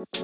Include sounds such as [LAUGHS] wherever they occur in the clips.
Kembali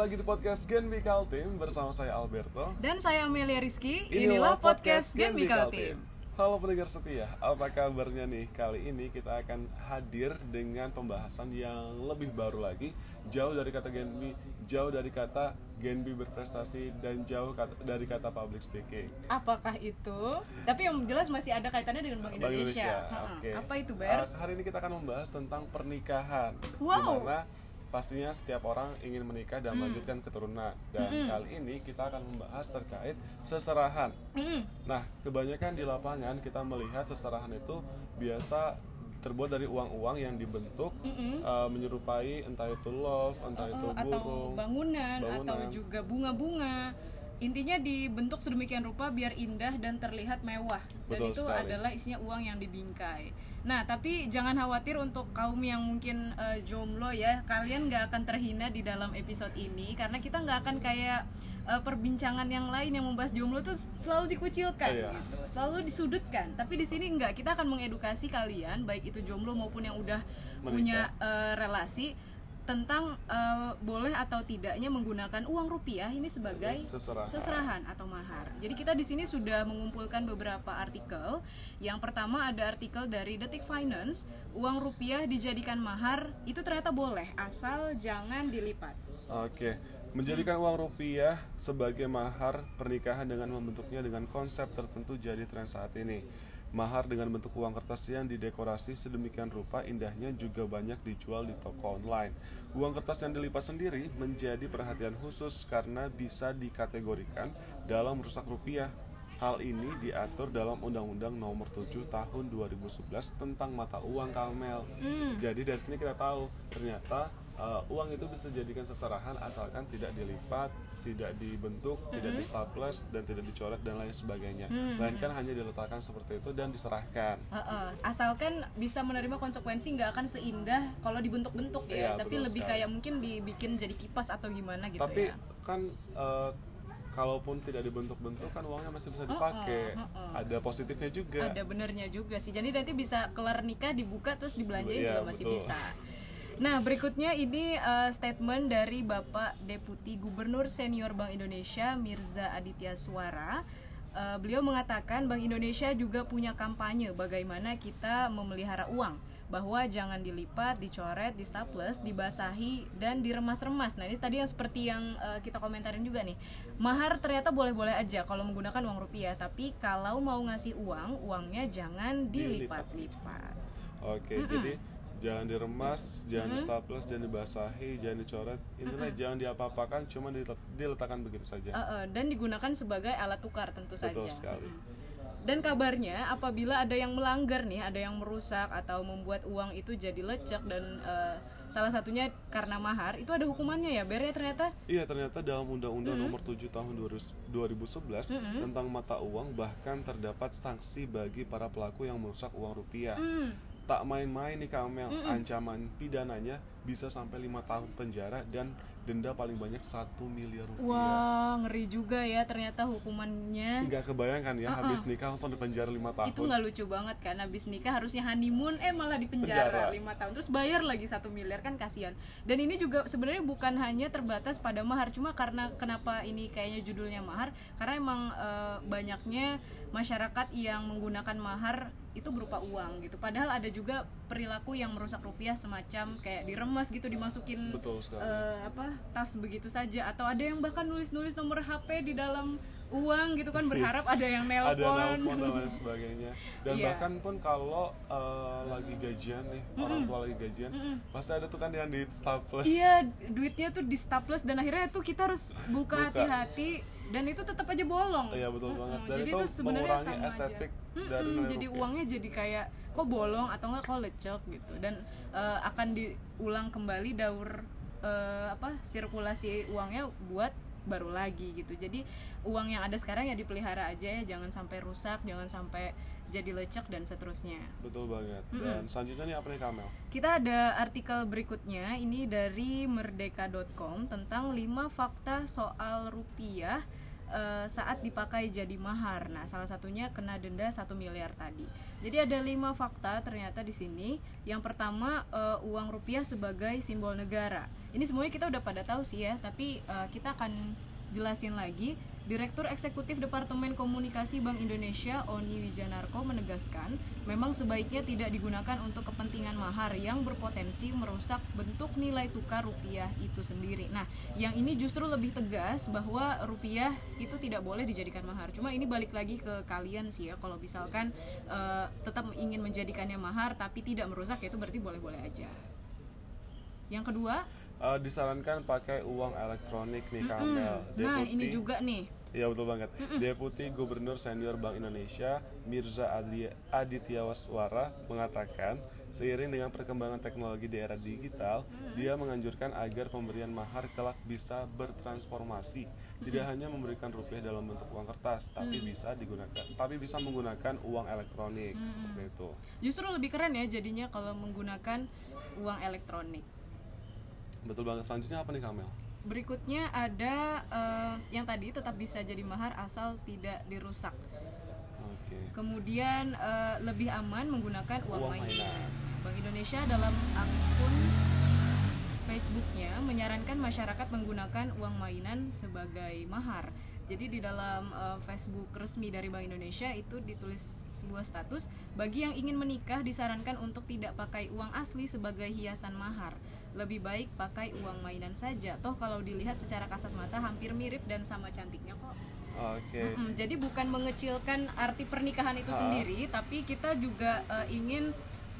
lagi di podcast Gen Mikal Team bersama saya Alberto. Dan saya Amelia Rizky, inilah podcast Gen Mikal Team. Halo pendengar setia, apa kabarnya nih? Kali ini kita akan hadir dengan pembahasan yang lebih baru lagi Jauh dari kata Genbi, jauh dari kata Genbi berprestasi dan jauh kata, dari kata public speaking Apakah itu? Tapi yang jelas masih ada kaitannya dengan Bank Bank Indonesia, Indonesia, Ha-ha. oke. Apa itu Ber? Uh, Hari ini kita akan membahas tentang pernikahan Wow. Di mana pastinya setiap orang ingin menikah dan melanjutkan keturunan Dan kali ini kita akan membahas terkait seserahan Mm. Nah, kebanyakan di lapangan kita melihat seserahan itu biasa terbuat dari uang-uang yang dibentuk uh, menyerupai entah itu love, entah itu Oh, atau burung. bangunan, atau bangunan. juga bunga-bunga. Intinya dibentuk sedemikian rupa biar indah dan terlihat mewah. Dan Betul itu sekali. adalah isinya uang yang dibingkai. Nah, tapi jangan khawatir untuk kaum yang mungkin eh, jomblo ya, kalian nggak akan terhina di dalam episode ini karena kita nggak akan kayak eh, perbincangan yang lain yang membahas jomblo tuh selalu dikucilkan Iya. gitu, selalu disudutkan. Tapi di sini enggak, kita akan mengedukasi kalian baik itu jomblo maupun yang udah punya eh, relasi tentang eh, boleh atau tidaknya menggunakan uang rupiah ini sebagai Seserahan. seserahan atau mahar. Jadi kita di sini sudah mengumpulkan beberapa artikel. Yang pertama ada artikel dari Detik Finance, uang rupiah dijadikan mahar itu ternyata boleh asal jangan dilipat. Oke, menjadikan uang rupiah sebagai mahar pernikahan dengan membentuknya dengan konsep tertentu jadi tren saat ini. Mahar dengan bentuk uang kertas yang didekorasi sedemikian rupa indahnya juga banyak dijual di toko online. Uang kertas yang dilipat sendiri menjadi perhatian khusus karena bisa dikategorikan dalam merusak rupiah. Hal ini diatur dalam Undang-Undang Nomor 7 Tahun 2011 tentang mata uang Kalmel. Jadi dari sini kita tahu ternyata uh, uang itu bisa dijadikan seserahan asalkan tidak dilipat, tidak dibentuk, tidak di staples dan tidak dicoret dan lain sebagainya. Melainkan hanya diletakkan seperti itu dan diserahkan. Heeh. Asalkan bisa menerima konsekuensi nggak akan seindah kalau dibentuk-bentuk ya, Iya, tapi lebih sekali. kayak mungkin dibikin jadi kipas atau gimana gitu Tapi ya. kan uh, kalaupun tidak dibentuk-bentuk kan uangnya masih bisa dipakai. Ada positifnya juga. Ada benernya juga sih. Jadi nanti bisa kelar nikah dibuka terus dibelanjain Iya, juga masih betul. bisa. Nah, berikutnya ini uh, statement dari Bapak Deputi Gubernur Senior Bank Indonesia Mirza Aditya Suara. Uh, beliau mengatakan Bank Indonesia juga punya kampanye bagaimana kita memelihara uang bahwa jangan dilipat, dicoret, di staples, dibasahi dan diremas-remas. Nah, ini tadi yang seperti yang uh, kita komentarin juga nih. Mahar ternyata boleh-boleh aja kalau menggunakan uang rupiah, tapi kalau mau ngasih uang, uangnya jangan dilipat-lipat. Oke, jadi jangan diremas, jangan di staples, jangan dibasahi, jangan dicoret. Intinya jangan diapa-apakan, cuma dilet- diletakkan begitu saja. Uh, uh, dan digunakan sebagai alat tukar tentu Betul saja. sekali. Dan kabarnya apabila ada yang melanggar nih, ada yang merusak atau membuat uang itu jadi lecek dan uh, salah satunya karena mahar, itu ada hukumannya ya, Ber ya ternyata. Iya, ternyata dalam Undang-Undang Nomor 7 Tahun 2011 tentang mata uang bahkan terdapat sanksi bagi para pelaku yang merusak uang rupiah. Hmm. Tak main-main nih Kamel, ancaman pidananya bisa sampai lima tahun penjara dan denda paling banyak satu miliar rupiah. Wah, ngeri juga ya ternyata hukumannya. Nggak kebayangkan ya, habis nikah langsung di penjara lima tahun. Itu nggak lucu banget kan habis nikah harusnya honeymoon eh malah di Penjara. penjara lima tahun terus bayar lagi satu miliar kan kasihan dan ini juga sebenarnya bukan hanya terbatas pada mahar cuma karena kenapa ini kayaknya judulnya mahar karena emang eh, banyaknya masyarakat yang menggunakan mahar itu berupa uang gitu padahal ada juga perilaku yang merusak rupiah semacam kayak diremas gitu dimasukin Betul sekali. eh, apa tas begitu saja atau ada yang bahkan nulis-nulis nomor HP di dalam uang gitu kan berharap ada yang [LAUGHS] ada nelpon nelpon dan lain sebagainya dan Iya. bahkan pun kalau eh, lagi gajian nih orang tua lagi gajian pasti ada tuh kan yang di staples Iya, duitnya tuh di staples dan akhirnya tuh kita harus buka hati-hati dan itu tetap aja bolong. Iya, betul banget. Dan jadi itu itu mengurangi sama estetik aja. Mm-mm, nilai jadi rupiah. uangnya jadi kayak kok bolong atau enggak kok lecek gitu dan eh, akan diulang kembali daur eh, apa sirkulasi uangnya buat baru lagi gitu. Jadi uang yang ada sekarang ya dipelihara aja ya, jangan sampai rusak, jangan sampai jadi lecek dan seterusnya. betul banget dan selanjutnya nih apa nih Kamel Kita ada artikel berikutnya ini dari merdeka.com tentang 5 fakta soal rupiah eh, saat dipakai jadi mahar. Nah, salah satunya kena denda 1 miliar tadi. Jadi ada lima fakta ternyata di sini. Yang pertama eh, uang rupiah sebagai simbol negara. Ini semuanya kita udah pada tahu sih ya, tapi eh, kita akan jelasin lagi. Direktur Eksekutif Departemen Komunikasi Bank Indonesia Oni Wijanarko menegaskan, memang sebaiknya tidak digunakan untuk kepentingan mahar yang berpotensi merusak bentuk nilai tukar rupiah itu sendiri. Nah, yang ini justru lebih tegas bahwa rupiah itu tidak boleh dijadikan mahar. Cuma ini balik lagi ke kalian sih ya, kalau misalkan eh, tetap ingin menjadikannya mahar tapi tidak merusak, ya itu berarti boleh-boleh aja. Yang kedua, Eh, disarankan pakai uang elektronik nih Kamel. nah ini juga nih. Iya betul banget. Deputi Gubernur Senior Bank Indonesia Mirza Adli- Aditya Waswara mengatakan, seiring dengan perkembangan teknologi di era digital, dia menganjurkan agar pemberian mahar kelak bisa bertransformasi, tidak hanya memberikan rupiah dalam bentuk uang kertas, tapi bisa digunakan, tapi bisa menggunakan uang elektronik seperti itu. Justru lebih keren ya jadinya kalau menggunakan uang elektronik. Betul banget. Selanjutnya apa nih Kamel? Berikutnya ada eh, yang tadi tetap bisa jadi mahar asal tidak dirusak. Oke. Kemudian eh, lebih aman menggunakan uang, Uang mainan. mainan. Bank Indonesia dalam akun Facebooknya menyarankan masyarakat menggunakan uang mainan sebagai mahar. Jadi di dalam eh, Facebook resmi dari Bank Indonesia itu ditulis sebuah status bagi yang ingin menikah disarankan untuk tidak pakai uang asli sebagai hiasan mahar. Lebih baik pakai uang mainan saja. Toh kalau dilihat secara kasat mata hampir mirip dan sama cantiknya kok. Oke. Mm-mm, jadi bukan mengecilkan arti pernikahan itu Ha. sendiri, tapi kita juga eh, ingin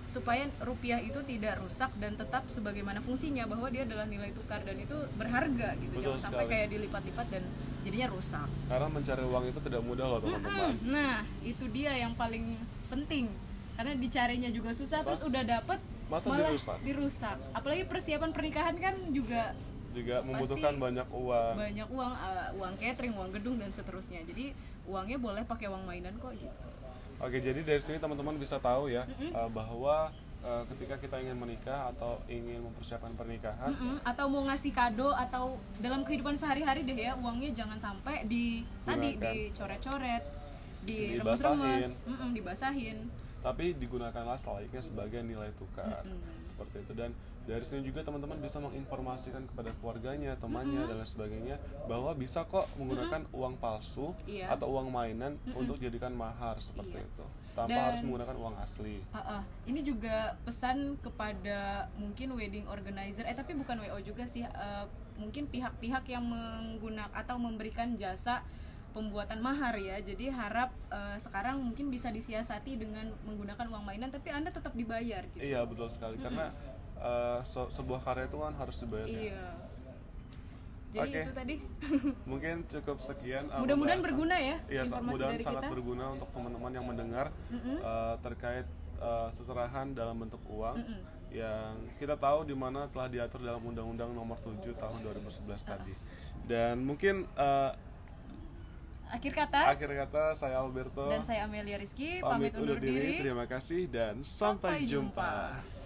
supaya rupiah itu tidak rusak dan tetap sebagaimana fungsinya bahwa dia adalah nilai tukar dan itu berharga gitu. Betul Jangan sampai sekali. kayak dilipat-lipat dan jadinya rusak. Karena mencari uang itu tidak mudah loh teman-teman. Mm, Nah, itu dia yang paling penting. Karena dicarinya juga susah, Susah. terus udah dapet Masa malah dirusak? dirusak. Apalagi persiapan pernikahan kan juga Juga membutuhkan banyak uang. banyak uang uh, uang catering uang gedung dan seterusnya jadi uangnya boleh pakai uang mainan kok gitu Oke, jadi dari sini teman-teman bisa tahu ya uh, bahwa uh, ketika kita ingin menikah atau ingin mempersiapkan pernikahan, Mm-mm, atau mau ngasih kado atau dalam kehidupan sehari-hari deh ya uangnya jangan sampai di tadi Gunakan. dicoret-coret Dibasahin. diremes-remes mm-mm, dibasahin tapi digunakanlah selayaknya sebagai nilai tukar. Seperti itu dan dari sini juga teman-teman bisa menginformasikan kepada keluarganya, temannya dan lain sebagainya bahwa bisa kok menggunakan uang palsu Iya. atau uang mainan untuk jadikan mahar seperti Iya. itu. Tanpa Dan- harus menggunakan uang asli. Ah. ini juga pesan kepada mungkin wedding organizer eh tapi bukan WO juga sih eh, mungkin pihak-pihak yang menggunakan atau memberikan jasa pembuatan mahar ya jadi harap eh, sekarang mungkin bisa disiasati dengan menggunakan uang mainan tapi anda tetap dibayar gitu Iya, betul sekali karena uh, se- sebuah karya itu kan harus dibayar. ya. iya jadi Oke. itu tadi [LAUGHS] [LAUGHS] Mungkin cukup sekian. uh, mudah-mudahan berguna ya Iya, mudah-mudahan sangat kita berguna untuk teman-teman yang mendengar uh, terkait uh, seserahan dalam bentuk uang yang kita tahu di mana telah diatur dalam Undang-Undang Nomor 7 Tahun 2011 tadi. Dan mungkin uh, akhir kata akhir kata saya Alberto dan saya Amelia Rizky pamit pamit undur diri Terima kasih dan sampai, Sampai jumpa. jumpa.